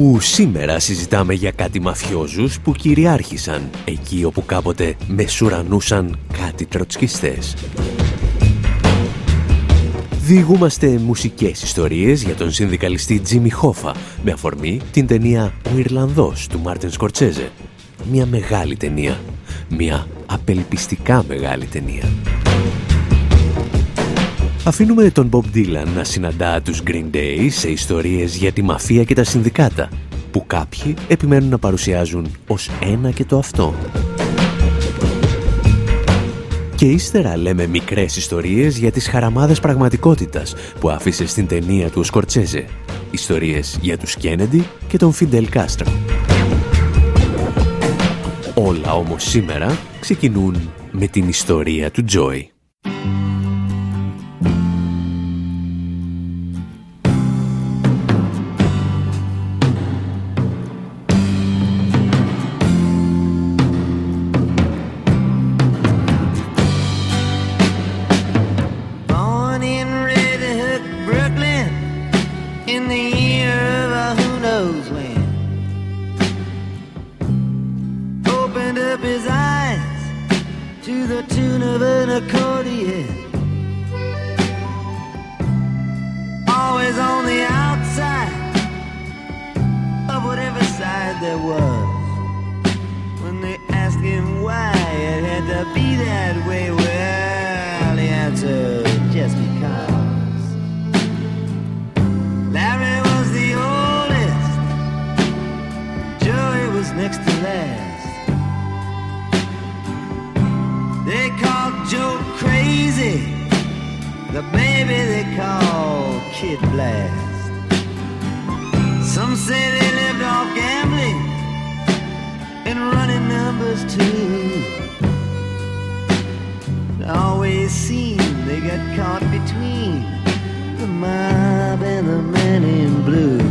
Όπου σήμερα συζητάμε για κάτι μαφιόζους που κυριάρχησαν εκεί όπου κάποτε μεσουρανούσαν κάτι τροτσκιστές. Διηγούμαστε μουσικές ιστορίες για τον συνδικαλιστή Τζίμι Χόφα με αφορμή την ταινία «Ο Ιρλανδός» του Μάρτιν Σκορτσέζε. Μια μεγάλη ταινία. Μια απελπιστικά μεγάλη ταινία. Αφήνουμε τον Bob Dylan να συναντά τους Green Day σε ιστορίες για τη μαφία και τα συνδικάτα, που κάποιοι επιμένουν να παρουσιάζουν ως ένα και το αυτό. Και ύστερα λέμε μικρές ιστορίες για τις χαραμάδες πραγματικότητας που άφησε στην ταινία του ο Σκορτσέζε. Ιστορίες για τους Κένεντι και τον Φιντελ Κάστρο. Όλα όμως σήμερα ξεκινούν με την ιστορία του Τζόι. of an accordion. Always on the outside of whatever side there was. When they asked him why it had to be that way. blast. Some say they lived off gambling and running numbers too. It always seemed they got caught between the mob and the man in blue.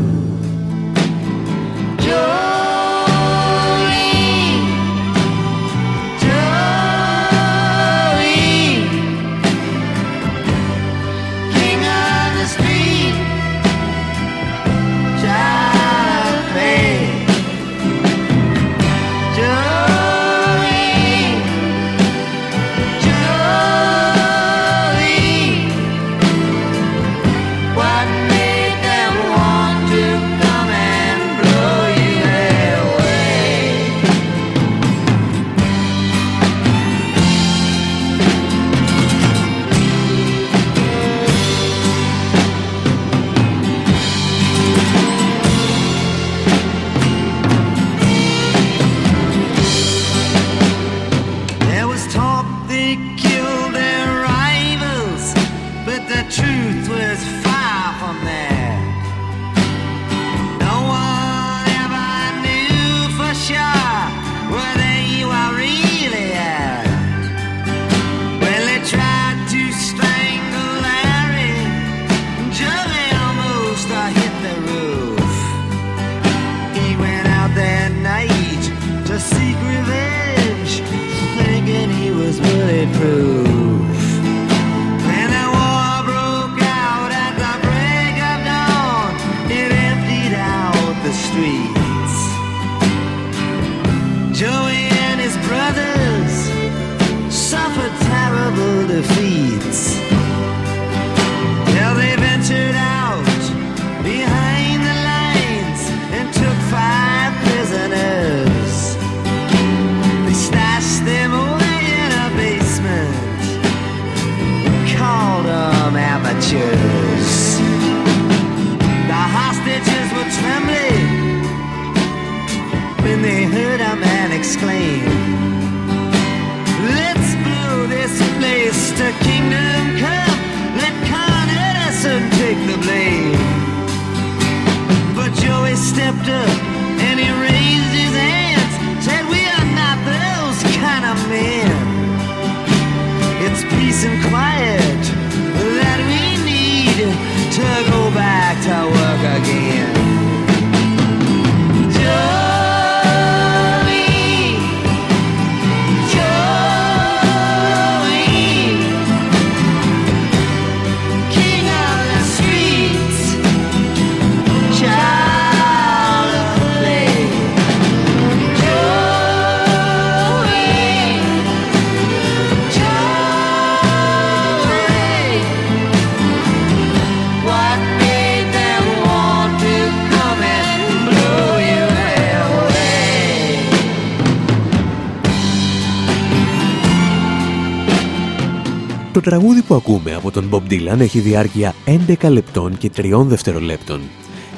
Που ακούμε από τον Bob Dylan έχει διάρκεια 11 λεπτών και 3 δευτερολέπτων.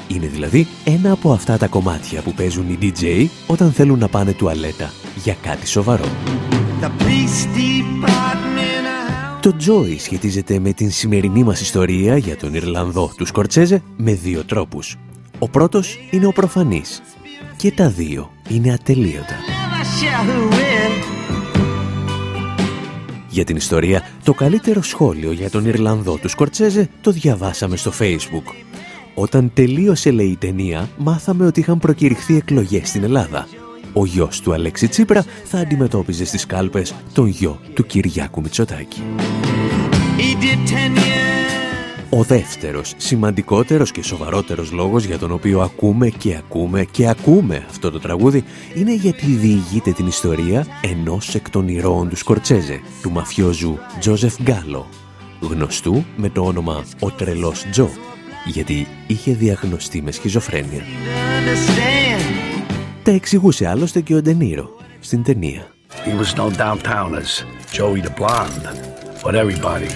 Είναι δηλαδή ένα από αυτά τα κομμάτια που παίζουν οι DJ όταν θέλουν να πάνε τουαλέτα για κάτι σοβαρό. Το Joy σχετίζεται με την σημερινή μας ιστορία για τον Ιρλανδό του Σκορτσέζε με δύο τρόπους. Ο πρώτος είναι ο προφανής και τα δύο είναι ατελείωτα. Για την ιστορία, το καλύτερο σχόλιο για τον Ιρλανδό του Σκορτσέζε το διαβάσαμε στο Facebook. Όταν τελείωσε λέει η ταινία, μάθαμε ότι είχαν προκηρυχθεί εκλογές στην Ελλάδα. Ο γιος του Αλέξη Τσίπρα θα αντιμετώπιζε στις κάλπες τον γιο του Κυριάκου Μητσοτάκη. Ο δεύτερος, σημαντικότερος και σοβαρότερος λόγος για τον οποίο ακούμε και ακούμε και ακούμε αυτό το τραγούδι είναι γιατί διηγείται την ιστορία ενός εκ των ηρώων του Σκορτσέζε, του μαφιόζου Τζόζεφ Γκάλο, γνωστού με το όνομα «Ο Τρελός Τζο», γιατί είχε διαγνωστεί με σχιζοφρένεια. Τα εξηγούσε άλλωστε και ο Ντενίρο στην ταινία. He was known downtown as Joey the Blonde, but everybody,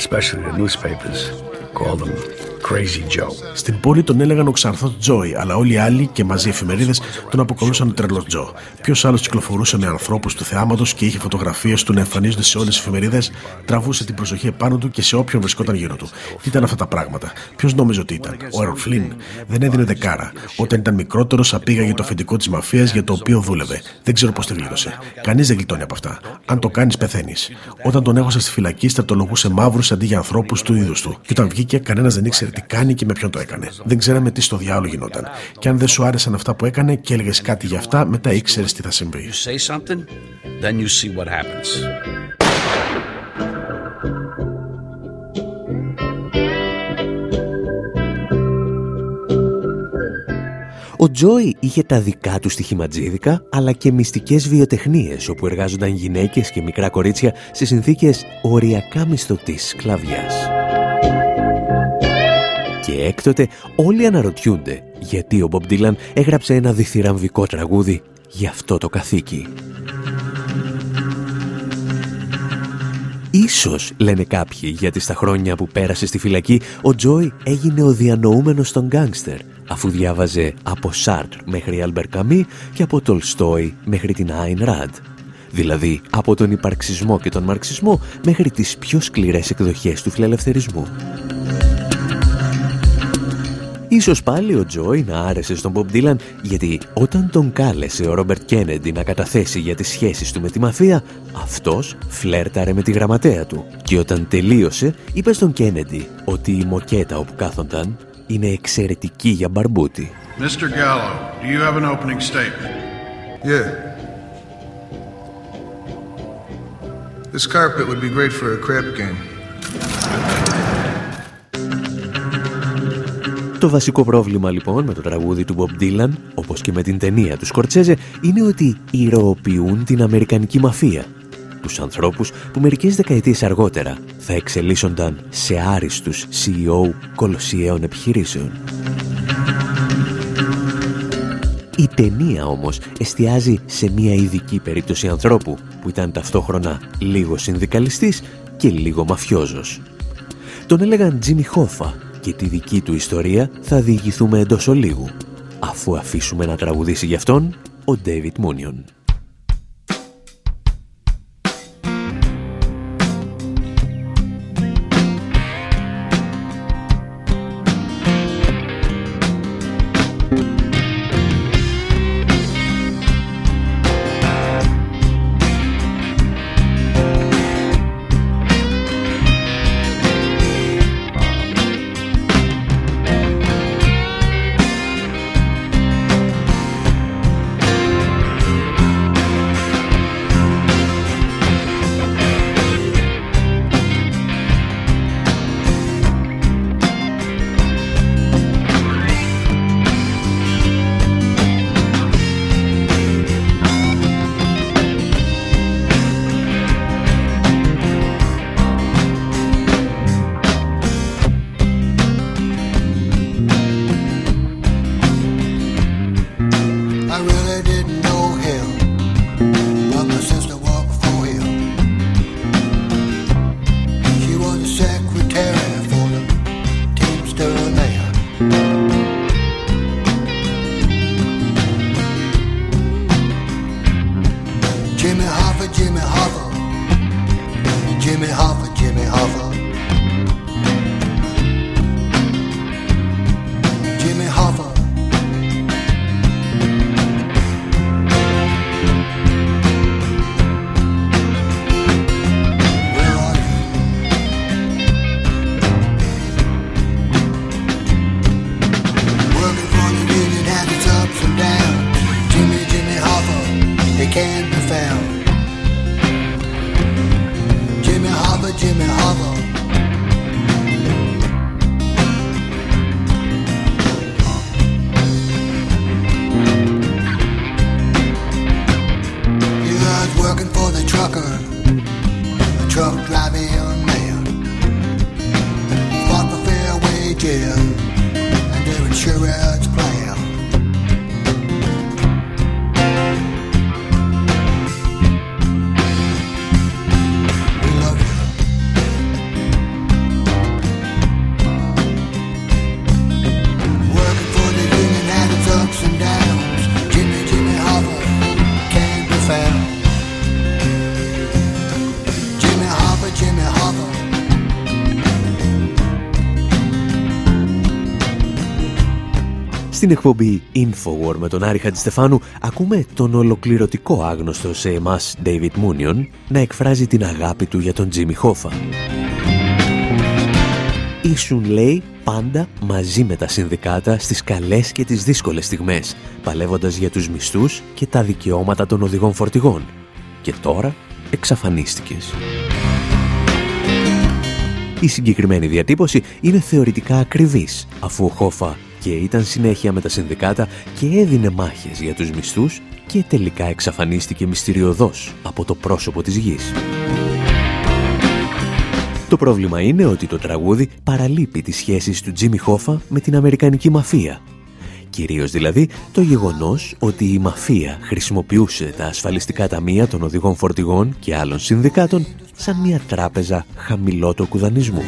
especially the newspapers, oğlum. Crazy Joe. Στην πόλη τον έλεγαν ο Ξαρθό Τζόι, αλλά όλοι οι άλλοι και μαζί οι εφημερίδες τον αποκαλούσαν Τρελός Τζο. Ποιος άλλος κυκλοφορούσε με ανθρώπους του θεάματος και είχε φωτογραφίες του να εμφανίζονται σε όλες τις εφημερίδες, τραβούσε την προσοχή επάνω του και σε όποιον βρισκόταν γύρω του. Τι ήταν αυτά τα πράγματα; Ποιος νόμιζε ότι ήταν; Ο Έρον Φλίν δεν έδινε δεκάρα. Όταν ήταν μικρότερος, απήγαγε το αφεντικό της μαφίας για το οποίο δούλευε. Δεν ξέρω πώς τη γλίτωσε. Κανείς δεν γλιτώνει από αυτά. Αν το κάνεις, πεθαίνεις. Όταν τον έχωσε στη φυλακή, στρατολογούσε μαύρους αντί για ανθρώπους του είδους του. Και όταν βγήκε, κανένας δεν ήξερε τι κάνει και με ποιον το έκανε. Δεν ξέραμε τι στο διάλογο γινόταν. Και αν δεν σου άρεσαν αυτά που έκανε και έλεγες κάτι για αυτά, μετά ήξερες τι θα συμβεί. Ο Τζόι είχε τα δικά του στοιχηματζίδικα, αλλά και μυστικές βιοτεχνίες, όπου εργάζονταν γυναίκες και μικρά κορίτσια σε συνθήκες οριακά μισθωτής σκλαβιάς. Και έκτοτε όλοι αναρωτιούνται γιατί ο Μπομπ Ντίλαν έγραψε ένα διθυραμβικό τραγούδι για αυτό το καθίκι. Ίσως, λένε κάποιοι, γιατί στα χρόνια που πέρασε στη φυλακή, ο Τζόι έγινε ο διανοούμενος των γκάνγκστερ, αφού διάβαζε από Σάρτρ μέχρι Αλμπερ Καμί και από Τολστόι μέχρι την Άιν Ραντ. Δηλαδή, από τον υπαρξισμό και τον μαρξισμό μέχρι τις πιο σκληρές εκδοχές του φιλελευθερισμού. Ίσως πάλι ο Τζόι να άρεσε στον Μπομπ Ντίλαν γιατί όταν τον κάλεσε ο Ρόμπερτ Κένεντι να καταθέσει για τις σχέσεις του με τη μαφία, αυτός φλέρταρε με τη γραμματέα του. Και όταν τελείωσε, είπε στον Κένεντι ότι η μοκέτα όπου κάθονταν είναι εξαιρετική για μπαρμπούτι. Mr. Gallo, do you have an opening statement? Yeah. This carpet would be great for a crap game. Το βασικό πρόβλημα λοιπόν με το τραγούδι του Bob Dylan, όπως και με την ταινία του Σκορτσέζε, είναι ότι ηρωοποιούν την Αμερικανική μαφία. Τους ανθρώπους που μερικές δεκαετίες αργότερα θα εξελίσσονταν σε άριστους CEO κολοσιαίων επιχειρήσεων. Η ταινία όμως εστιάζει σε μια ειδική περίπτωση ανθρώπου που ήταν ταυτόχρονα λίγο συνδικαλιστής και λίγο μαφιόζος. Τον έλεγαν Τζίμι Χόφα και τη δική του ιστορία θα διηγηθούμε εντός ολίγου, αφού αφήσουμε να τραγουδήσει γι' αυτόν ο Ντέιβιτ Μούνιον. Στην εκπομπή Infowar με τον Άρη Χατζηστεφάνου ακούμε τον ολοκληρωτικό άγνωστο σε εμάς David Moonion να εκφράζει την αγάπη του για τον Jimmy Hoffa. Ήσουν, λέει, πάντα μαζί με τα συνδικάτα στις καλές και τις δύσκολες στιγμές, παλεύοντας για τους μισθούς και τα δικαιώματα των οδηγών φορτηγών. Και τώρα εξαφανίστηκες. Η συγκεκριμένη διατύπωση είναι θεωρητικά ακριβής, αφού ο Χόφα και ήταν συνέχεια με τα συνδικάτα και έδινε μάχες για τους μισθούς και τελικά εξαφανίστηκε μυστηριωδώς από το πρόσωπο της γης. Το πρόβλημα είναι ότι το τραγούδι παραλείπει τις σχέσεις του Τζίμι Χόφα με την Αμερικανική μαφία. Κυρίως δηλαδή το γεγονός ότι η μαφία χρησιμοποιούσε τα ασφαλιστικά ταμεία των οδηγών φορτηγών και άλλων συνδικάτων σαν μια τράπεζα χαμηλότοκου δανεισμού.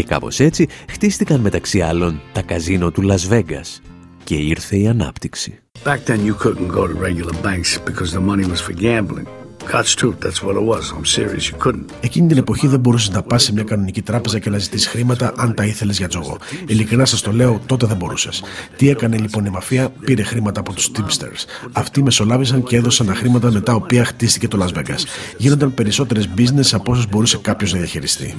Και κάπως έτσι χτίστηκαν μεταξύ άλλων τα καζίνο του Las Vegas και ήρθε η ανάπτυξη. Back then you couldn't go to regular banks because the money was for gambling. Εκείνη την εποχή δεν μπορούσες να πας σε μια κανονική τράπεζα και να ζητήσεις χρήματα αν τα ήθελες για τζόγο. Ειλικρινά σας το λέω, τότε δεν μπορούσες. Τι έκανε λοιπόν η μαφία, πήρε χρήματα από τους Teamsters. Αυτοί μεσολάβησαν και έδωσαν τα χρήματα με τα οποία χτίστηκε το Las Vegas. Γίνονταν περισσότερες business από όσες μπορούσε κάποιος να διαχειριστεί.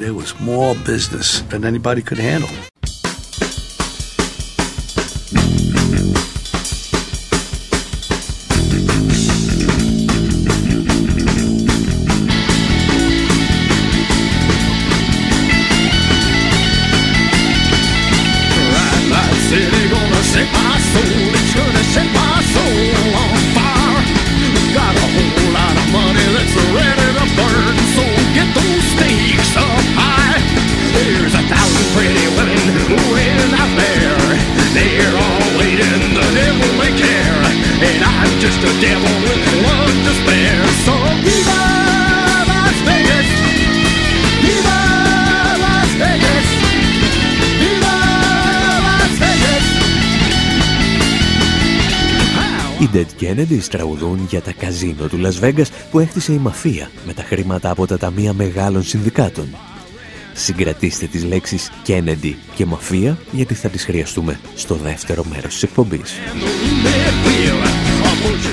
Dead Kennedys τραγουδούν για τα καζίνο του Las Vegas που έχτισε η μαφία με τα χρήματα από τα ταμεία μεγάλων συνδικάτων. Συγκρατήστε τις λέξεις Kennedy και μαφία γιατί θα τις χρειαστούμε στο δεύτερο μέρος της εκπομπής.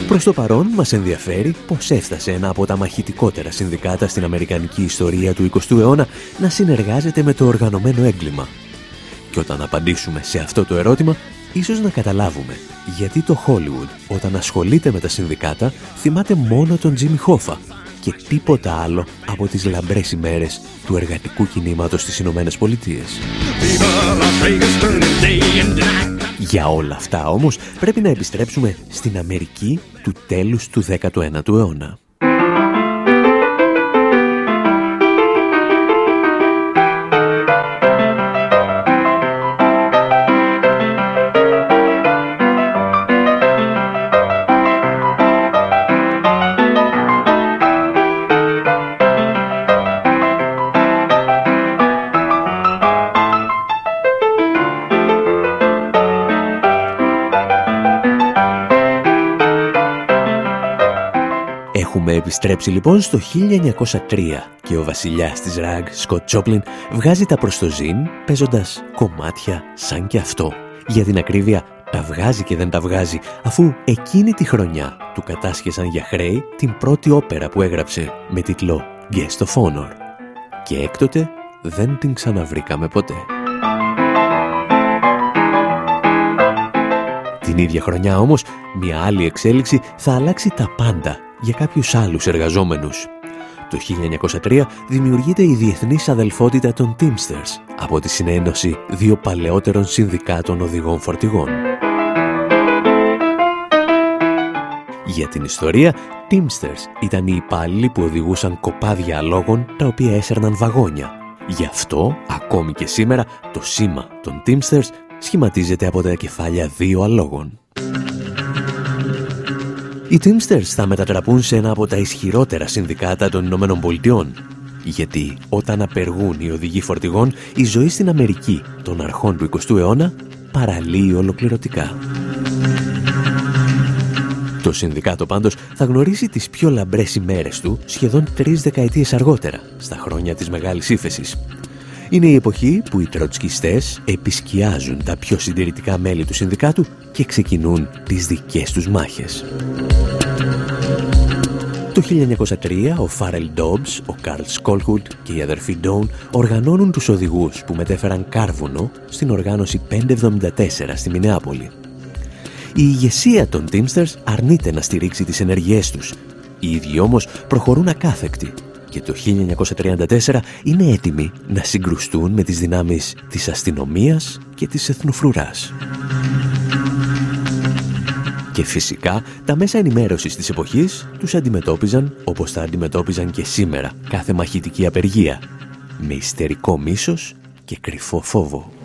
Προς το παρόν μας ενδιαφέρει πως έφτασε ένα από τα μαχητικότερα συνδικάτα στην αμερικανική ιστορία του 20ου αιώνα να συνεργάζεται με το οργανωμένο έγκλημα. Και όταν απαντήσουμε σε αυτό το ερώτημα ίσως να καταλάβουμε γιατί το Hollywood όταν ασχολείται με τα συνδικάτα θυμάται μόνο τον Τζίμι Χόφα και τίποτα άλλο από τις λαμπρές ημέρες του εργατικού κινήματος στις Ηνωμένες Πολιτείες. Για όλα αυτά όμως πρέπει να επιστρέψουμε στην Αμερική του τέλους του 19ου αιώνα. Επιστρέψει λοιπόν στο 1903 και ο βασιλιάς της ραγ, Σκοτ Τσόπλιν, βγάζει τα προστοζήν παίζοντας κομμάτια σαν και αυτό. Για την ακρίβεια τα βγάζει και δεν τα βγάζει, αφού εκείνη τη χρονιά του κατάσχεσαν για χρέη την πρώτη όπερα που έγραψε με τίτλο Guest of Honor. Και έκτοτε δεν την ξαναβρήκαμε ποτέ. Την ίδια χρονιά όμως, μια άλλη εξέλιξη θα αλλάξει τα πάντα για κάποιους άλλους εργαζόμενους. Το 1903 δημιουργείται η Διεθνής Αδελφότητα των Teamsters από τη συνένωση δύο παλαιότερων συνδικάτων οδηγών φορτηγών. Για την ιστορία, Teamsters ήταν οι υπάλληλοι που οδηγούσαν κοπάδια αλόγων τα οποία έσερναν βαγόνια. Γι' αυτό, ακόμη και σήμερα, το σήμα των Teamsters σχηματίζεται από τα κεφάλια δύο αλόγων. Οι Teamsters θα μετατραπούν σε ένα από τα ισχυρότερα συνδικάτα των Ηνωμένων Πολιτειών. Γιατί όταν απεργούν οι οδηγοί φορτηγών, η ζωή στην Αμερική των αρχών του 20ου αιώνα παραλύει ολοκληρωτικά. Το συνδικάτο πάντως θα γνωρίσει τις πιο λαμπρές ημέρες του σχεδόν τρεις δεκαετίες αργότερα, στα χρόνια της Μεγάλης Ήφεσης. Είναι η εποχή που οι τροτσκιστές επισκιάζουν τα πιο συντηρητικά μέλη του συνδικάτου και ξεκινούν τις δικές τους μάχες. Το 1903 ο Φάρελ Ντόμπς, ο Καρλ Σκόλχουτ και οι αδερφοί Ντόουν οργανώνουν τους οδηγούς που μετέφεραν κάρβουνο στην οργάνωση 574 στη Μινεάπολη. Η ηγεσία των Teamsters αρνείται να στηρίξει τις ενεργειές τους. Οι ίδιοι όμως προχωρούν ακάθεκτοι και το 1934 είναι έτοιμοι να συγκρουστούν με τις δυνάμεις της αστυνομίας και της εθνοφρουράς. Και φυσικά τα μέσα ενημέρωσης της εποχής τους αντιμετώπιζαν όπως τα αντιμετώπιζαν και σήμερα κάθε μαχητική απεργία, με ιστερικό μίσος και κρυφό φόβο.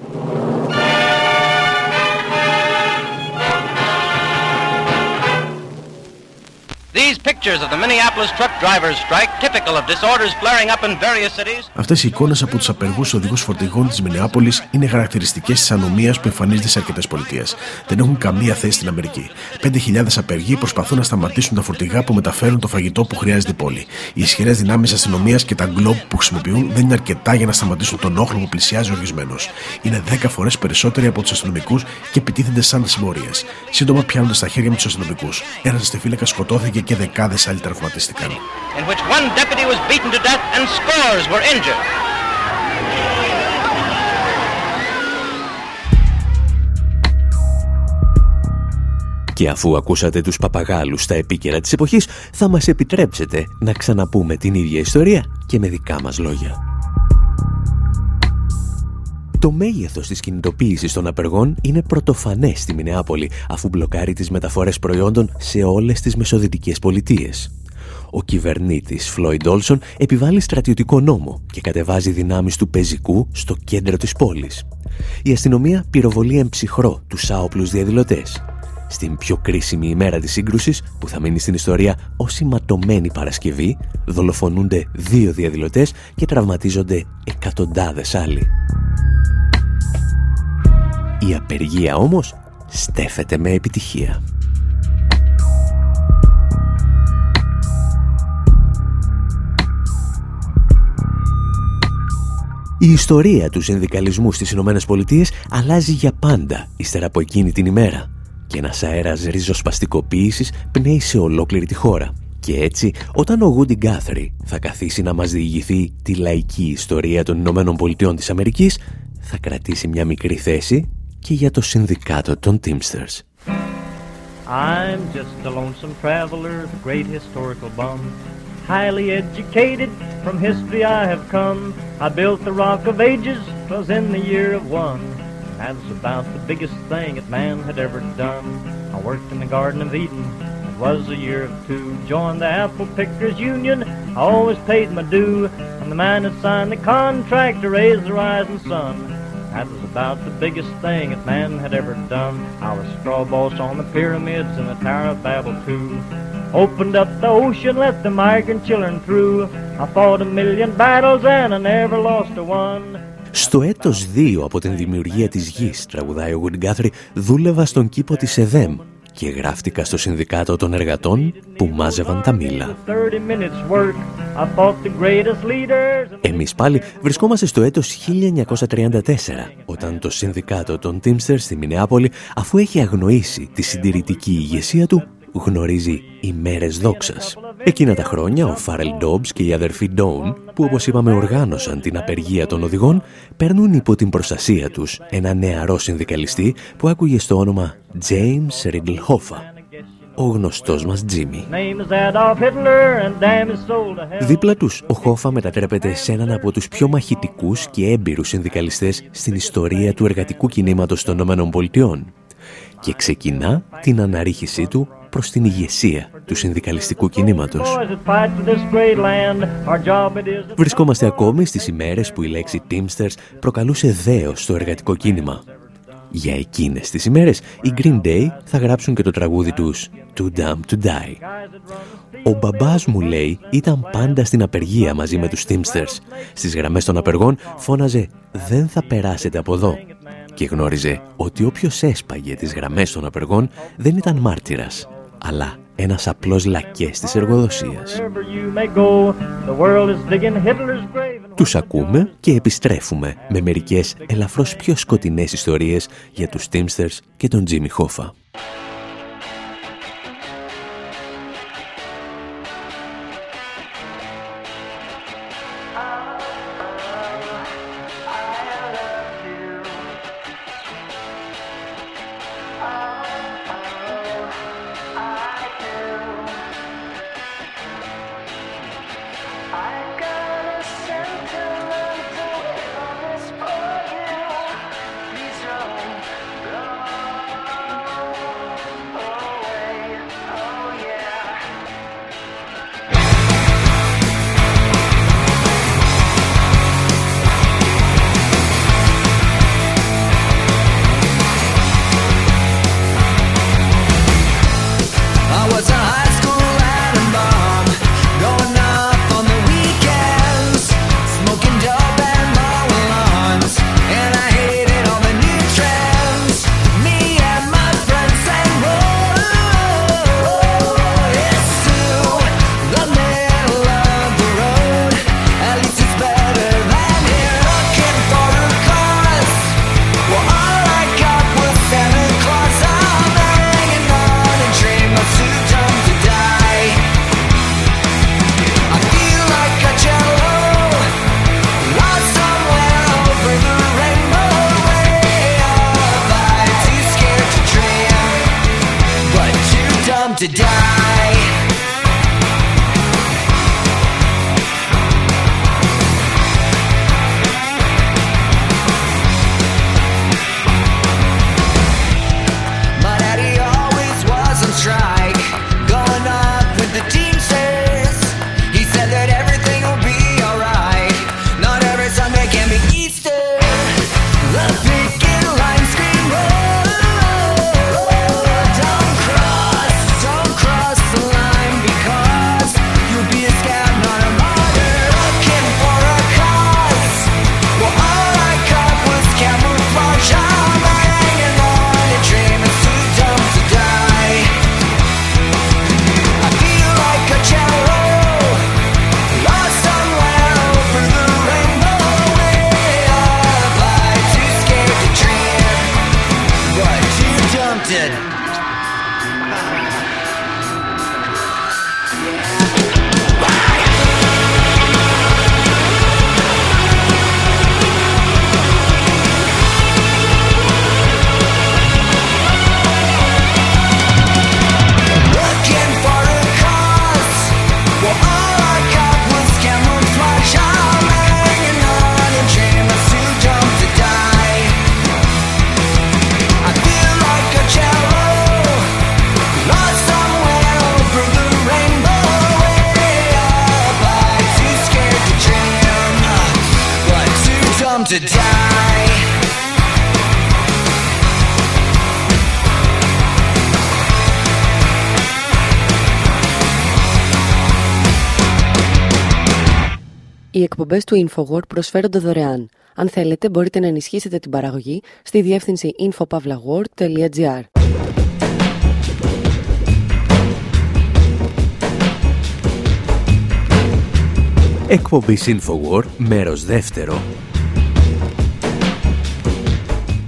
Αυτές οι εικόνες από τους απεργούς οδηγούς φορτηγών της Μινεάπολης είναι χαρακτηριστικές της ανομίας που εμφανίζεται σε αρκετές πολιτείες. Δεν έχουν καμία θέση στην Αμερική. 5.000 απεργοί προσπαθούν να σταματήσουν τα φορτηγά που μεταφέρουν το φαγητό που χρειάζεται η πόλη. Οι ισχυρές δυνάμεις αστυνομίας και τα γκλόμπ που χρησιμοποιούν δεν είναι αρκετά για να σταματήσουν τον όχλο που πλησιάζει οργισμένος. Είναι 10 φορές περισσότεροι από τους αστυνομικούς και επιτίθενται σαν συμμορίες. Σύντομα πιάνονται στα χέρια με τους αστυνομικούς. Ένας αστεφύλακα σκοτώθηκε και δεκάδες άλλοι τραυματίστηκαν. Και αφού ακούσατε τους παπαγάλους στα επίκαιρα της εποχής, θα μας επιτρέψετε να ξαναπούμε την ίδια ιστορία και με δικά μας λόγια. Το μέγεθος της κινητοποίησης των απεργών είναι πρωτοφανές στη Μινεάπολη, αφού μπλοκάρει τις μεταφορές προϊόντων σε όλες τις μεσοδυτικές πολιτείες. Ο κυβερνήτης Φλόιντ Όλσον επιβάλλει στρατιωτικό νόμο και κατεβάζει δυνάμεις του πεζικού στο κέντρο της πόλης. Η αστυνομία πυροβολεί εμψυχρό τους άοπλους διαδηλωτές. Στην πιο κρίσιμη ημέρα της σύγκρουσης, που θα μείνει στην ιστορία ως ηματωμένη Παρασκευή, δολοφονούνται δύο διαδηλωτές και τραυματίζονται εκατοντάδες άλλοι. Η απεργία όμως στέφεται με επιτυχία. Η ιστορία του συνδικαλισμού στις Ηνωμένες Πολιτείες αλλάζει για πάντα ύστερα από εκείνη την ημέρα και ένας αέρας ριζοσπαστικοποίησης πνέει σε ολόκληρη τη χώρα. Και έτσι, όταν ο Γούντι Γκάθρι θα καθίσει να μας διηγηθεί τη λαϊκή ιστορία των Ηνωμένων Πολιτειών της Αμερικής, θα κρατήσει μια μικρή θέση και για το συνδικάτο των Teamsters. I'm just a lonesome traveler, the great historical bum. Highly educated, from history I have come. I built the Rock of Ages, twas in the year of one. That's about the biggest thing that man had ever done. I worked in the Garden of Eden, it was a year of two. Joined the Apple Pickers Union, I always paid my due. And the man that signed the contract to raise the rising sun. That was about the biggest thing that man had ever done. I was straw boss on the pyramids and the Tower of Babel too. Opened up the ocean, let the migrant children through. I fought a million battles and I never lost a one. Στο έτος 2 από την δημιουργία της γης, τραγουδάει ο Γουντ δούλευα στον κήπο της ΕΔΕΜ και γράφτηκα στο Συνδικάτο των Εργατών που μάζευαν τα μήλα. Εμείς πάλι βρισκόμαστε στο έτος 1934, όταν το Συνδικάτο των Teamsters στη Μινεάπολη, αφού έχει αγνοήσει τη συντηρητική ηγεσία του, γνωρίζει ημέρες δόξας. Εκείνα τα χρόνια ο Φάρελ Ντόμπς και οι αδερφοί Ντόουν, που όπως είπαμε οργάνωσαν την απεργία των οδηγών, παίρνουν υπό την προστασία τους ένα νεαρό συνδικαλιστή που άκουγε στο όνομα James Riddle Hoffa, ο γνωστός μας Τζίμι. Δίπλα τους, ο Χόφα μετατρέπεται σε έναν από τους πιο μαχητικούς και έμπειρους συνδικαλιστές στην ιστορία του εργατικού κινήματος των ΗΠΑ και ξεκινά την αναρρίχησή του προς την ηγεσία του συνδικαλιστικού κινήματος. Βρισκόμαστε ακόμη στις ημέρες που η λέξη Teamsters προκαλούσε δέος στο εργατικό κίνημα. Για εκείνες τις ημέρες, οι Green Day θα γράψουν και το τραγούδι τους «Too Dumb to Die». Ο μπαμπάς μου, λέει, ήταν πάντα στην απεργία μαζί με τους Teamsters. Στις γραμμές των απεργών φώναζε «Δεν θα περάσετε από εδώ» και γνώριζε ότι όποιος έσπαγε τις γραμμές των απεργών δεν ήταν μάρτυρας, αλλά ένας απλός λακές της εργοδοσίας. Τους ακούμε και επιστρέφουμε με μερικές ελαφρώς πιο σκοτεινές ιστορίες για τους Teamsters και τον Jimmy Hoffa. Οι εκπομπές του InfoWord προσφέρονται δωρεάν. Αν θέλετε, μπορείτε να ενισχύσετε την παραγωγή στη διεύθυνση infopavlagor.gr. Εκπομπή InfoWord, μέρος δεύτερο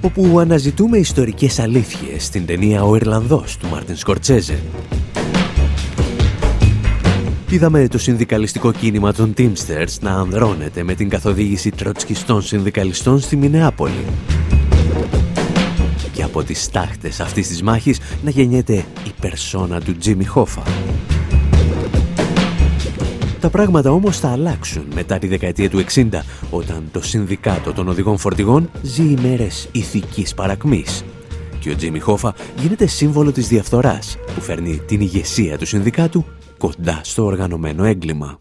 όπου αναζητούμε ιστορικές αλήθειες στην ταινία «Ο Ιρλανδός» του Μάρτιν Σκορτσέζε Είδαμε το συνδικαλιστικό κίνημα των Teamsters να ανδρώνεται με την καθοδήγηση τροτσκιστών συνδικαλιστών στη Μινεάπολη. Και από τις στάχτες αυτής της μάχης να γεννιέται η περσόνα του Τζίμι Χόφα. Τα πράγματα όμως θα αλλάξουν μετά τη δεκαετία του 60, όταν το Συνδικάτο των Οδηγών Φορτηγών ζει ημέρες ηθικής παρακμής. Και ο Τζίμι Χόφα γίνεται σύμβολο της διαφθοράς, που φέρνει την ηγεσία του Συνδικάτου κοντά στο οργανωμένο έγκλημα.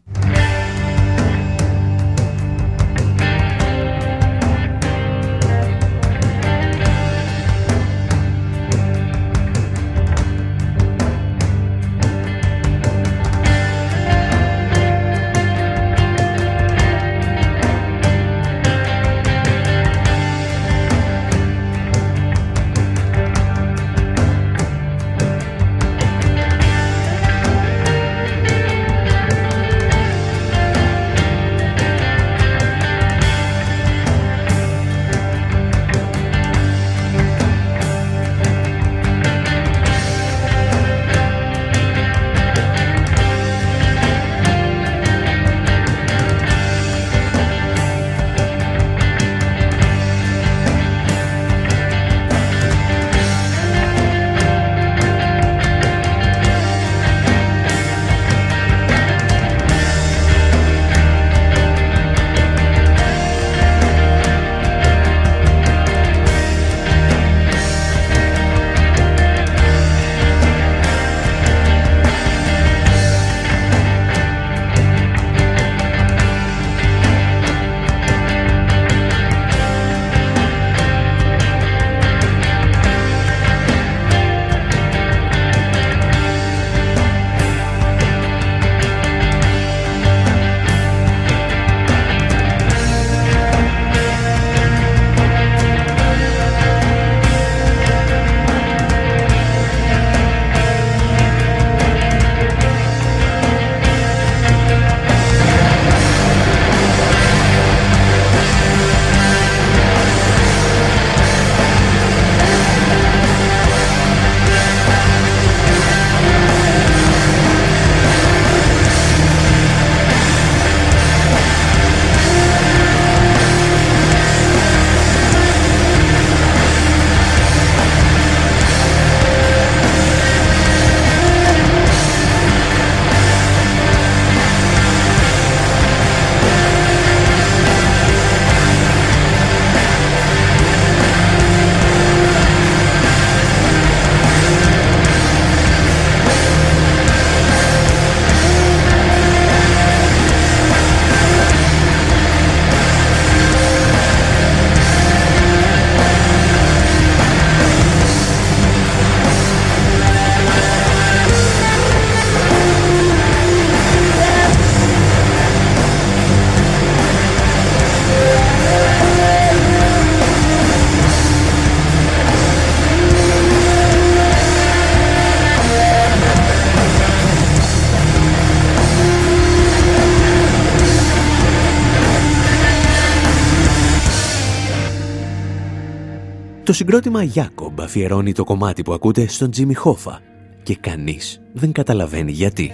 Συγκρότημα Jacob αφιερώνει το κομμάτι που ακούτε στον Τζίμι Χόφα και κανείς δεν καταλαβαίνει γιατί.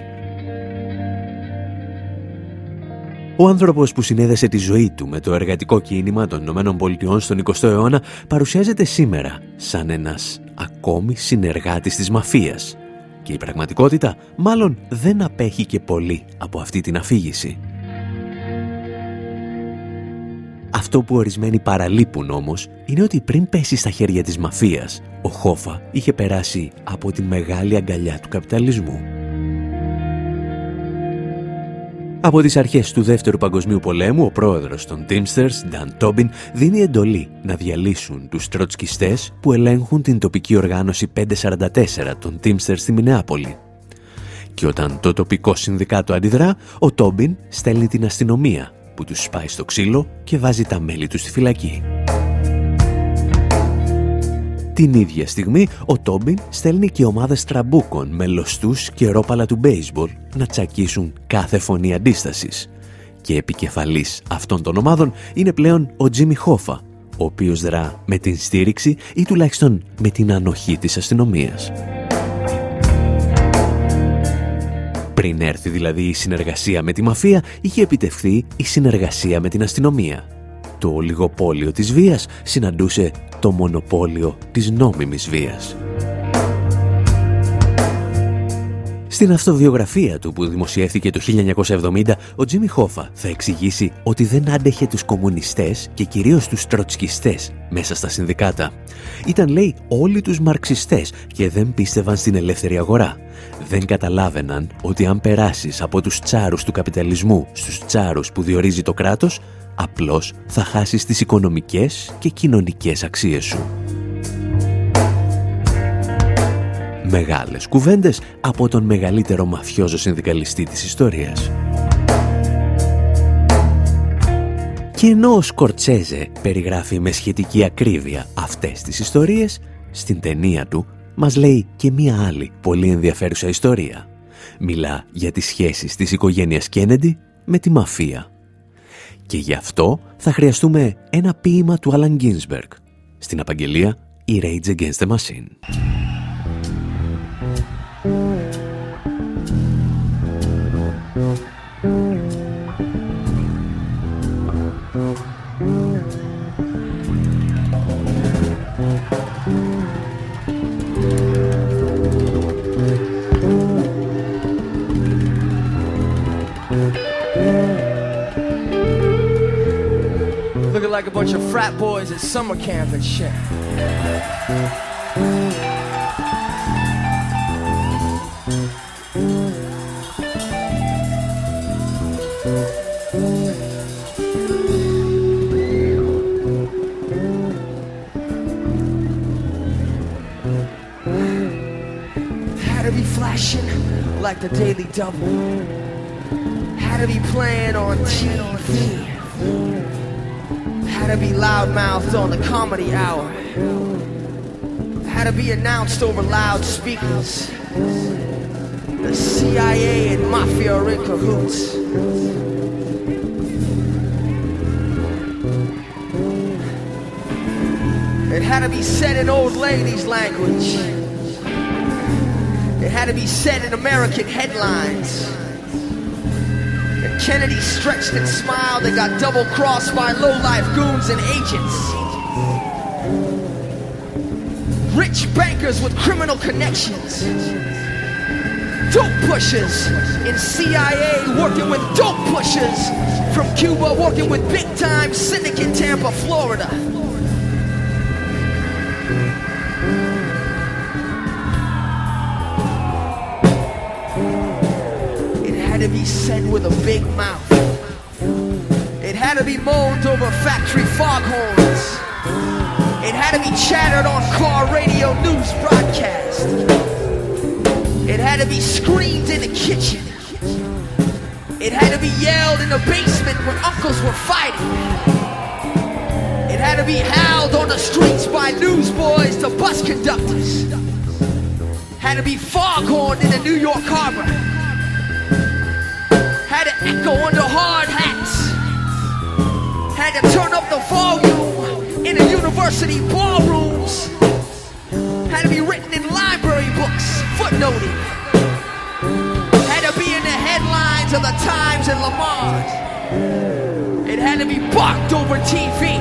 Ο άνθρωπος που συνέδεσε τη ζωή του με το εργατικό κίνημα των Ηνωμένων Πολιτειών στον 20ο αιώνα παρουσιάζεται σήμερα σαν ένας ακόμη συνεργάτης της μαφίας. Και η πραγματικότητα μάλλον δεν απέχει και πολύ από αυτή την αφήγηση. Αυτό που ορισμένοι παραλείπουν όμως είναι ότι πριν πέσει στα χέρια της μαφίας, ο Χόφα είχε περάσει από τη μεγάλη αγκαλιά του καπιταλισμού. Από τις αρχές του Δεύτερου Παγκοσμίου Πολέμου, ο πρόεδρος των Teamsters, Dan Tobin, δίνει εντολή να διαλύσουν τους τροτσκιστές που ελέγχουν την τοπική οργάνωση 544 των Teamsters στη Μινεάπολη. Και όταν το τοπικό συνδικάτο αντιδρά, ο Τόμπιν στέλνει την αστυνομία που τους σπάει στο ξύλο και βάζει τα μέλη τους στη φυλακή. Την ίδια στιγμή, ο Τόμπιν στέλνει και ομάδες τραμπούκων με λοστούς και ρόπαλα του μπέιζμπολ να τσακίσουν κάθε φωνή αντίστασης. Και επικεφαλής αυτών των ομάδων είναι πλέον ο Τζίμι Χόφα, ο οποίος δρά με την στήριξη ή τουλάχιστον με την ανοχή της αστυνομίας. Πριν έρθει δηλαδή η συνεργασία με τη μαφία, είχε επιτευχθεί η συνεργασία με την αστυνομία. Το ολιγοπόλιο της βίας συναντούσε το μονοπόλιο της νόμιμης βίας. Στην αυτοβιογραφία του που δημοσιεύθηκε το 1970, ο Τζίμι Χόφα θα εξηγήσει ότι δεν άντεχε τους κομμουνιστές και κυρίως τους τροτσκιστές μέσα στα συνδικάτα. Ήταν, λέει, όλοι τους μαρξιστές και δεν πίστευαν στην ελεύθερη αγορά. Δεν καταλάβαιναν ότι αν περάσεις από τους τσάρους του καπιταλισμού στους τσάρους που διορίζει το κράτος, απλώς θα χάσεις τις οικονομικές και κοινωνικές αξίες σου. Μεγάλες κουβέντες από τον μεγαλύτερο μαφιόζο συνδικαλιστή της ιστορίας. Και ενώ ο Σκορτσέζε περιγράφει με σχετική ακρίβεια αυτές τις ιστορίες, στην ταινία του μας λέει και μία άλλη πολύ ενδιαφέρουσα ιστορία. Μιλά για τις σχέσεις της οικογένειας Κένεντι με τη μαφία. Και γι' αυτό θα χρειαστούμε ένα ποίημα του Άλαν Γκίνσμπεργκ. Στην απαγγελία «Η Rage Against the Machine». Like a bunch of frat boys at summer camp and shit. Like the Daily Double. Had to be playing on TV had to be loudmouthed on the comedy hour. Had to be announced over loudspeakers. The CIA and mafia are in cahoots. It had to be said in old ladies' language. It had to be said in American headlines. And Kennedy stretched and smiled and got double crossed by low-life goons and agents. Rich bankers with criminal connections. Dope pushers in CIA working with dope pushers from Cuba working with big-time syndicate in Tampa, Florida. To be said with a big mouth. It had to be moaned over factory foghorns. It had to be chattered on car radio news broadcast. It had to be screamed in the kitchen. It had to be yelled in the basement when uncles were fighting. It had to be howled on the streets by newsboys to bus conductors. Had to be foghorned in the New York harbor had to echo under hard hats. Had to turn up the volume in the university ballrooms. Had to be written in library books, footnoted. Had to be in the headlines of the Times and Lamar. It had to be barked over TV.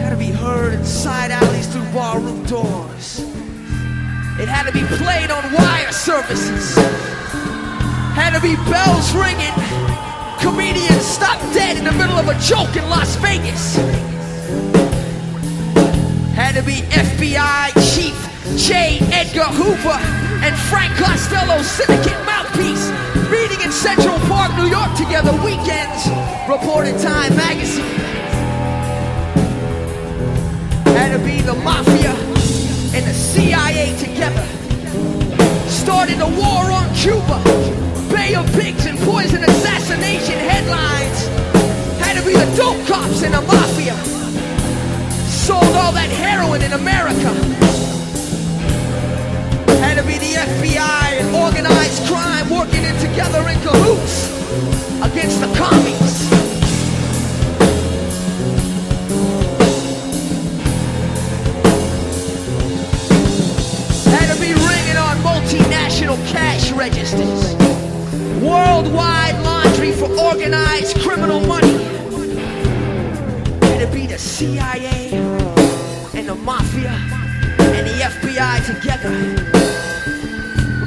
Had to be heard in side alleys through ballroom doors. It had to be played on wire services. To be bells ringing. Comedians stopped dead in the middle of a joke in Las Vegas. Had to be FBI Chief J. Edgar Hoover and Frank Costello's syndicate mouthpiece meeting in Central Park, New York together weekends, reported Time magazine. Had to be the mafia and the CIA together. Started a war on Cuba. Bay of Pigs and poison assassination headlines. Had to be the dope cops and the mafia. Sold all that heroin in America. Had to be the FBI and organized crime working in together in cahoots against the commies. Had to be ringing on multinational cash registers. Worldwide laundry for organized criminal money. To be the CIA and the mafia and the FBI together.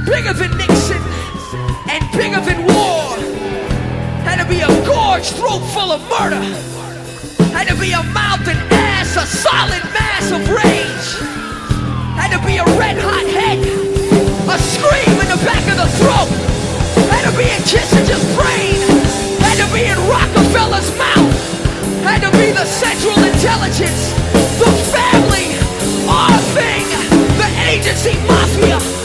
Bigger than Nixon and bigger than war. Had to be a gorge throat full of murder. Had to be a mouth and ass, a solid mass of rage. Had to be a red hot head, a scream in the back of the throat. To be in Kissinger's brain. Had to be in Rockefeller's mouth. Had to be the Central Intelligence, the family, our thing, the agency mafia.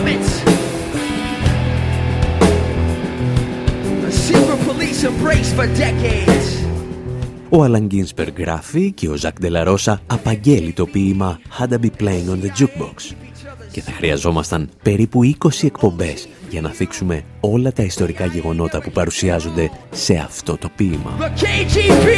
Mediterranean governments. A secret police embrace for decades. Ο Άλαν Γκίνσπερ γράφει και ο Ζακ Ντελαρόσα απαγγέλει το ποίημα Had I Be Playing on the Jukebox και θα χρειαζόμασταν περίπου 20 εκπομπές για να θίξουμε όλα τα ιστορικά γεγονότα που παρουσιάζονται σε αυτό το ποίημα. The KGB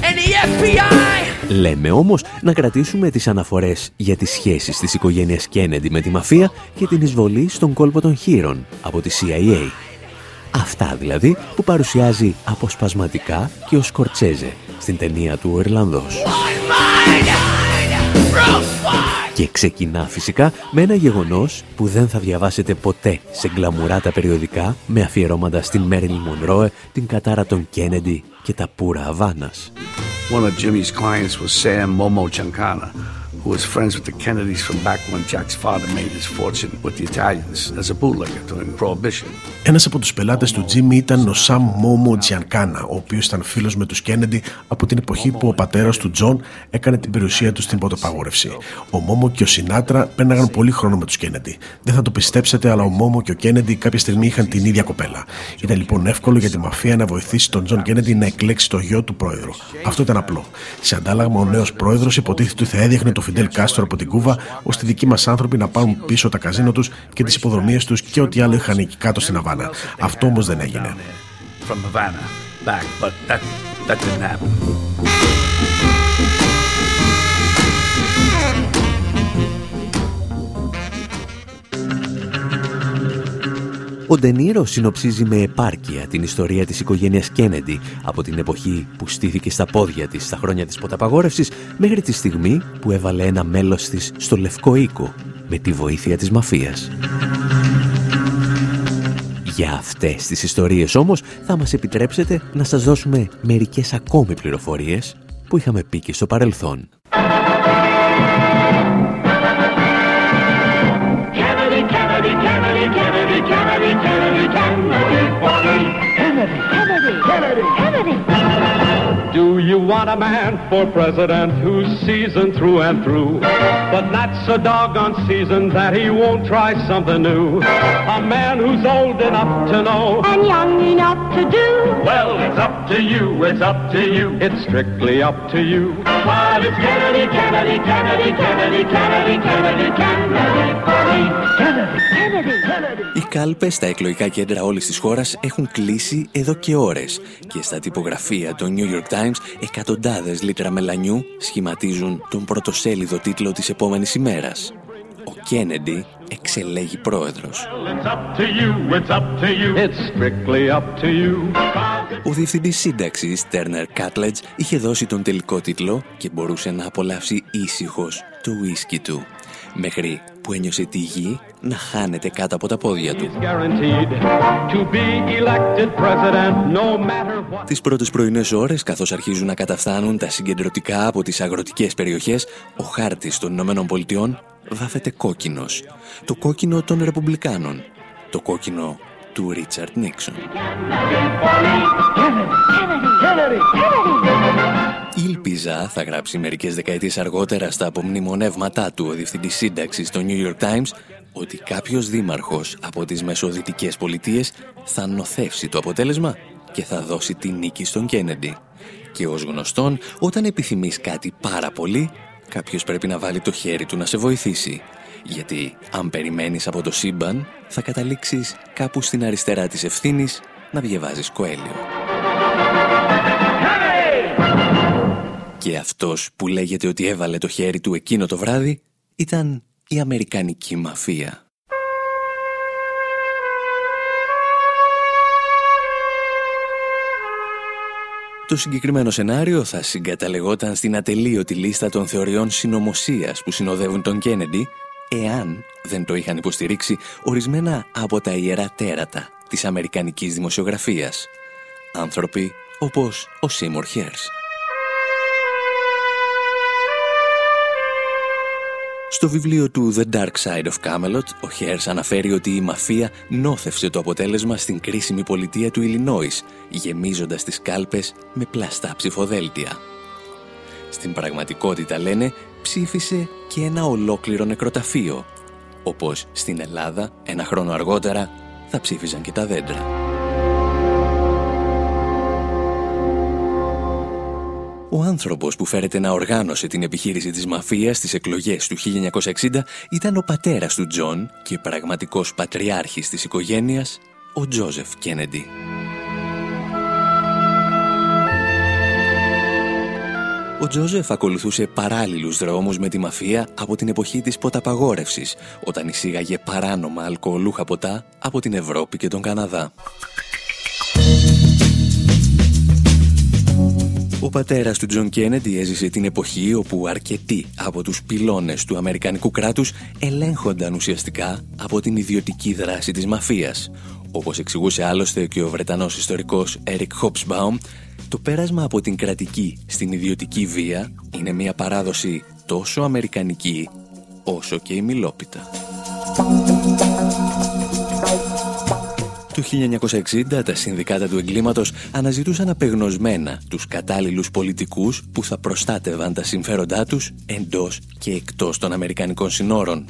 and the FBI. Λέμε όμως να κρατήσουμε τις αναφορές για τις σχέσεις της οικογένειας Κέννεντι με τη μαφία και την εισβολή στον κόλπο των χείρων από τη CIA. Αυτά δηλαδή που παρουσιάζει αποσπασματικά και ο Σκορτσέζε στην ταινία του «Ο Ιρλανδός. Και ξεκινά φυσικά με ένα γεγονός που δεν θα διαβάσετε ποτέ σε γκλαμουράτα περιοδικά με αφιερώματα στην Μέριλ Μονρόε, την κατάρα των Κέννεντι και τα πουρα Αβάνας. One of Jimmy's clients was Sam Momo Chankana, who who was friends with the Kennedys from back when Jack's father made his fortune with the Italians as a bootlegger during Prohibition. Ένας από τους πελάτες του Τζίμι ήταν ο Σαμ Μόμο Τζιανκάνα, ο οποίος ήταν φίλος με τους Κέννεντι από την εποχή που ο πατέρας του Τζον έκανε την περιουσία του στην ποτοαπαγόρευση. Ο Μόμο και ο Σινάτρα πέρναγαν πολύ χρόνο με τους Κέννεντι. Δεν θα το πιστέψετε, αλλά ο Μόμο και ο Κέννεντι κάποια στιγμή είχαν την ίδια κοπέλα. Ήταν λοιπόν εύκολο για τη μαφία να βοηθήσει τον Τζον Κέννεντι να εκλέξει το γιο του πρόεδρου. Αυτό ήταν απλό. Σε αντάλλαγμα, ο νέος πρόεδρος υποτίθεται ότι θα έδιωχνε το Φιντέλ Κάστρο από την Κούβα, ώστε οι δικοί μας άνθρωποι να πάρουν πίσω τα καζίνο τους και τις ιπποδρομίες τους και ό,τι άλλο είχαν εκεί κάτω στην Αβάνα. Αυτό όμως δεν έγινε. Ο Ντενίρο συνοψίζει με επάρκεια την ιστορία της οικογένειας Κένεντι από την εποχή που στήθηκε στα πόδια της στα χρόνια της ποταπαγόρευσης μέχρι τη στιγμή που έβαλε ένα μέλος της στο Λευκό Οίκο με τη βοήθεια της μαφίας. Για αυτές τις ιστορίες όμως θα μας επιτρέψετε να σας δώσουμε μερικές ακόμη πληροφορίες που είχαμε πει και στο παρελθόν. want a man for president who's seasoned through and through? But that's a doggone season that he won't try something new. A man who's old enough to know and young enough to do. Well, it's up to you, it's up to you, it's strictly up to you. But it's Kennedy, Kennedy, Kennedy, Kennedy, Kennedy, Kennedy, Kennedy, Kennedy, Kennedy, Kennedy. Οι κάλπες στα εκλογικά κέντρα όλης της χώρας έχουν κλείσει εδώ και ώρες και στα τυπογραφία των New York Times εκατοντάδες λίτρα μελανιού σχηματίζουν τον πρωτοσέλιδο τίτλο της επόμενης ημέρας. Ο Κένεντι εξελέγει πρόεδρος. Ο διευθυντής σύνταξης, Τέρνερ Κάτλετς, είχε δώσει τον τελικό τίτλο και μπορούσε να απολαύσει ήσυχος το ουίσκι του μέχρι που ένιωσε τη γη να χάνεται κάτω από τα πόδια του. Τις πρώτες πρωινές ώρες, καθώς αρχίζουν να καταφθάνουν τα συγκεντρωτικά από τις αγροτικές περιοχές, ο χάρτης των Ηνωμένων Πολιτειών βάφεται κόκκινος. Το κόκκινο των Ρεπουμπλικάνων. Το κόκκινο του Ρίτσαρτ Νίξον. Ήλπιζα, θα γράψει μερικές δεκαετίες αργότερα στα απομνημονεύματά του ο διευθυντής σύνταξης στο New York Times, ότι κάποιος δήμαρχος από τις μεσοδυτικές πολιτείες θα νοθεύσει το αποτέλεσμα και θα δώσει τη νίκη στον Κένεντι. Και ως γνωστόν, όταν επιθυμείς κάτι πάρα πολύ, κάποιος πρέπει να βάλει το χέρι του να σε βοηθήσει. Γιατί αν περιμένεις από το σύμπαν, θα καταλήξεις κάπου στην αριστερά της ευθύνης να διαβάζεις Κοέλιο. Και αυτός που λέγεται ότι έβαλε το χέρι του εκείνο το βράδυ ήταν η Αμερικανική μαφία. Το συγκεκριμένο σενάριο θα συγκαταλεγόταν στην ατελείωτη λίστα των θεωριών συνωμοσίας που συνοδεύουν τον Κένεντι, εάν δεν το είχαν υποστηρίξει ορισμένα από τα ιερά τέρατα της Αμερικανικής δημοσιογραφίας. Άνθρωποι όπως ο Σίμορ Χέρς. Στο βιβλίο του The Dark Side of Camelot, ο Χέρς αναφέρει ότι η μαφία νόθευσε το αποτέλεσμα στην κρίσιμη πολιτεία του Ιλινόης, γεμίζοντας τις κάλπες με πλαστά ψηφοδέλτια. Στην πραγματικότητα, λένε, ψήφισε και ένα ολόκληρο νεκροταφείο, όπως στην Ελλάδα, ένα χρόνο αργότερα, θα ψήφιζαν και τα δέντρα. Ο άνθρωπος που φέρεται να οργάνωσε την επιχείρηση της μαφίας στις εκλογές του 1960 ήταν ο πατέρας του Τζον και πραγματικός πατριάρχης της οικογένειας, ο Τζόζεφ Κένεντι. Ο Τζόζεφ ακολουθούσε παράλληλους δρόμους με τη μαφία από την εποχή της ποτοαπαγόρευσης, όταν εισήγαγε παράνομα αλκοολούχα ποτά από την Ευρώπη και τον Καναδά. Ο πατέρας του Τζον Κένεντι έζησε την εποχή όπου αρκετοί από τους πυλώνες του Αμερικανικού κράτους ελέγχονταν ουσιαστικά από την ιδιωτική δράση της μαφίας, Όπως εξηγούσε άλλωστε και ο Βρετανός ιστορικός Eric Hobsbawm, το πέρασμα από την κρατική στην ιδιωτική βία είναι μια παράδοση τόσο αμερικανική όσο και ημιλόπιτα. Το 1960 τα συνδικάτα του εγκλήματος αναζητούσαν απεγνωσμένα τους κατάλληλους πολιτικούς που θα προστάτευαν τα συμφέροντά τους εντός και εκτός των Αμερικανικών συνόρων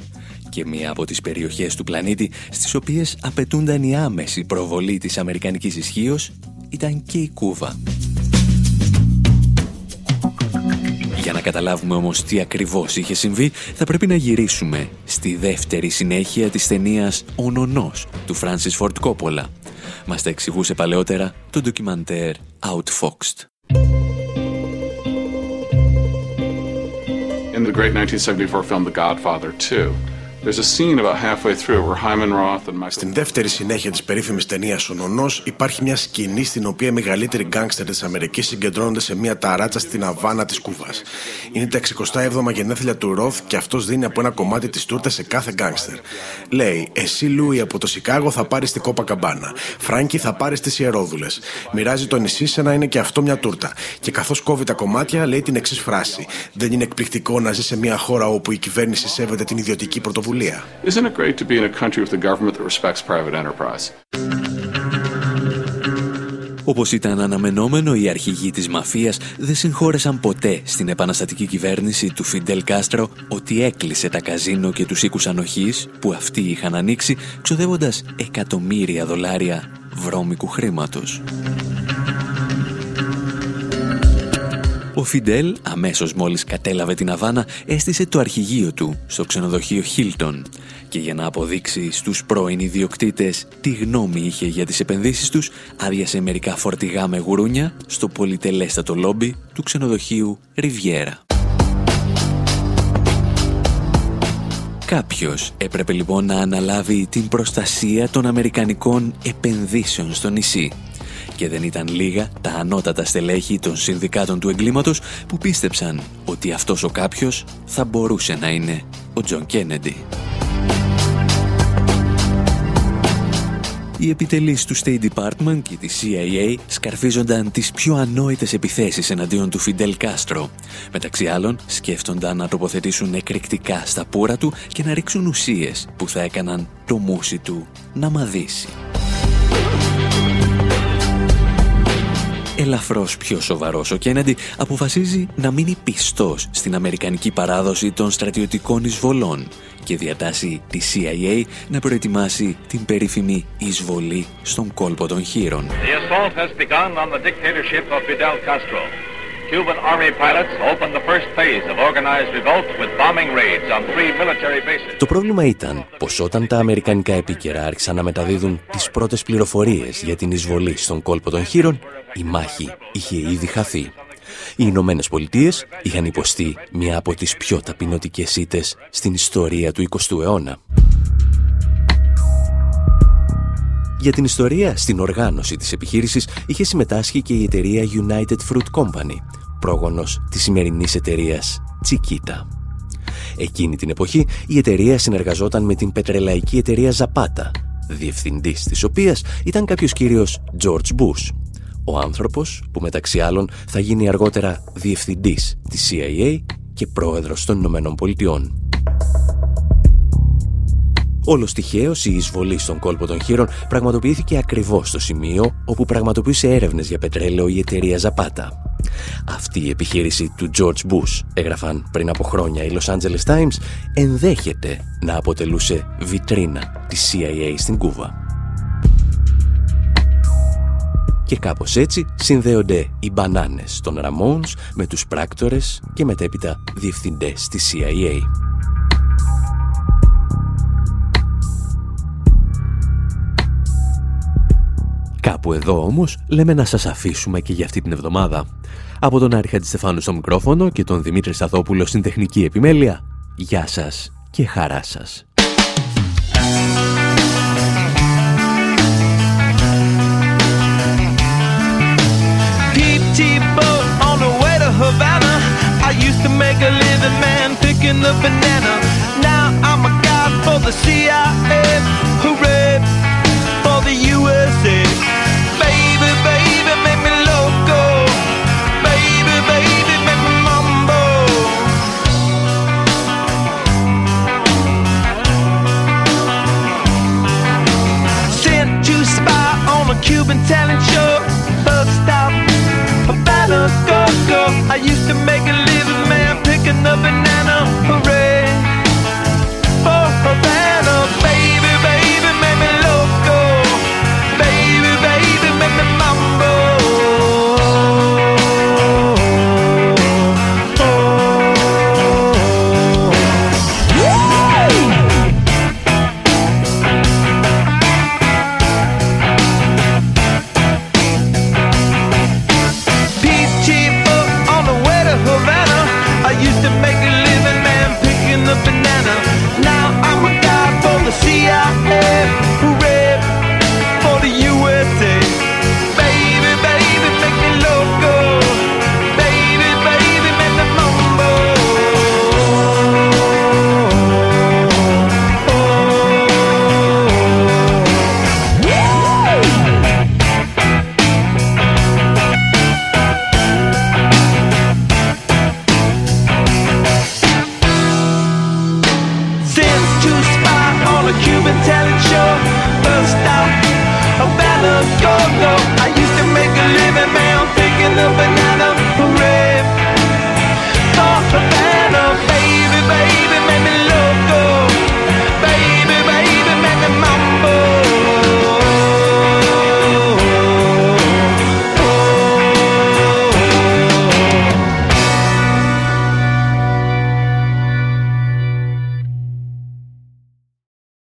και μία από τις περιοχές του πλανήτη στις οποίες απαιτούνταν η άμεση προβολή της Αμερικανικής ισχύως ήταν και η Κούβα. Για να καταλάβουμε όμως τι ακριβώς είχε συμβεί, θα πρέπει να γυρίσουμε στη δεύτερη συνέχεια της ταινίας «Ο Νονός» του Francis Ford Coppola. Μας τα εξηγούσε παλαιότερα το ντοκιμαντέρ Outfoxed. In the great 1974 film The Godfather 2, στην δεύτερη συνέχεια της περίφημης ταινίας Ο Νονός υπάρχει μια σκηνή στην οποία οι μεγαλύτεροι γκάγκστερ της Αμερικής συγκεντρώνονται σε μια ταράτσα στην Αβάνα της Κούβας. Είναι τα 67 γενέθλια του Ροθ και αυτός δίνει από ένα κομμάτι της τούρτας σε κάθε γκάγκστερ. Λέει, Εσύ Λούι από το Σικάγο θα πάρεις την Κόπα Καμπάνα. Φράγκη θα πάρεις τις Ιερόδουλες. Μοιράζει το νησί σε να είναι και αυτό μια τούρτα. Και καθώς κόβει τα κομμάτια, λέει την εξής φράση. Δεν είναι εκπληκτικό να ζει σε μια χώρα όπου η κυβέρνηση σέβεται την ιδιωτική πρωτοβουλία πρωτοβουλία. Isn't it great to be in a country with a government that respects private enterprise? Όπως ήταν αναμενόμενο, οι αρχηγοί της μαφίας δεν συγχώρεσαν ποτέ στην επαναστατική κυβέρνηση του Φιντέλ Κάστρο ότι έκλεισε τα καζίνο και τους οίκους ανοχής που αυτοί είχαν ανοίξει, ξοδεύοντας εκατομμύρια δολάρια βρώμικου χρήματος. Ο Φιντέλ, αμέσως μόλις κατέλαβε την Αβάνα, έστησε το αρχηγείο του στο ξενοδοχείο Χίλτον και για να αποδείξει στους πρώην ιδιοκτήτες τι γνώμη είχε για τις επενδύσεις τους, άδειασε μερικά φορτηγά με γουρούνια στο πολυτελέστατο λόμπι του ξενοδοχείου Ριβιέρα. Κάποιος έπρεπε λοιπόν να αναλάβει την προστασία των Αμερικανικών επενδύσεων στο νησί και δεν ήταν λίγα τα ανώτατα στελέχη των συνδικάτων του εγκλήματος που πίστεψαν ότι αυτός ο κάποιος θα μπορούσε να είναι ο Τζον Κέννεντι. Οι επιτελείς του State Department και της CIA σκαρφίζονταν τις πιο ανόητες επιθέσεις εναντίον του Φιντέλ Κάστρο. Μεταξύ άλλων, σκέφτονταν να τοποθετήσουν εκρηκτικά στα πούρα του και να ρίξουν ουσίες που θα έκαναν το μούσι του να μαδίσει. Ελαφρώς πιο σοβαρός ο Κέννεντι αποφασίζει να μείνει πιστός στην αμερικανική παράδοση των στρατιωτικών εισβολών και διατάσσει τη CIA να προετοιμάσει την περίφημη εισβολή στον κόλπο των χείρων. Cuban Army pilots opened the first phase of organized revolt with bombing raids on three military bases. Το πρόβλημα ήταν πως όταν τα αμερικανικά επίκαιρα άρχισαν να μεταδίδουν τις πρώτες πληροφορίες για την εισβολή στον κόλπο των χείρων, η μάχη είχε ήδη χαθεί. Οι Ηνωμένες Πολιτείες είχαν υποστεί μια από τις πιο ταπεινωτικές ήττες στην ιστορία του 20ου αιώνα. Για την ιστορία στην οργάνωση της επιχείρησης είχε συμμετάσχει και η εταιρεία United Fruit Company, πρόγονος της σημερινής εταιρείας Chiquita. Εκείνη την εποχή η εταιρεία συνεργαζόταν με την πετρελαϊκή εταιρεία Zapata, διευθυντής της οποίας ήταν κάποιος κύριος George Bush, ο άνθρωπος που μεταξύ άλλων θα γίνει αργότερα διευθυντής της CIA και πρόεδρος των Ηνωμένων Πολιτειών. Όλο τυχαίω η εισβολή στον κόλπο των χείρων πραγματοποιήθηκε ακριβώς στο σημείο όπου πραγματοποιούσε έρευνες για πετρέλαιο η εταιρεία Zapata. Αυτή η επιχείρηση του George Bush, έγραφαν πριν από χρόνια οι Los Angeles Times, ενδέχεται να αποτελούσε βιτρίνα της CIA στην Κούβα. Και κάπως έτσι συνδέονται οι μπανάνες των Ramones με τους πράκτορες και μετέπειτα διευθυντές της CIA. Κάπου εδώ όμως λέμε να σας αφήσουμε και για αυτή την εβδομάδα. Από τον Άρη Χατζηστεφάνου στο μικρόφωνο και τον Δημήτρη Σαθόπουλο στην τεχνική επιμέλεια, γεια σας και χαρά σας. I used to make a living man picking the banana. Now I'm a guy for the CIA. USA. Baby, baby, make me loco. Baby, baby, make me. Sent you spy on a Cuban talent show. Bug stop, a battle go go. I used to make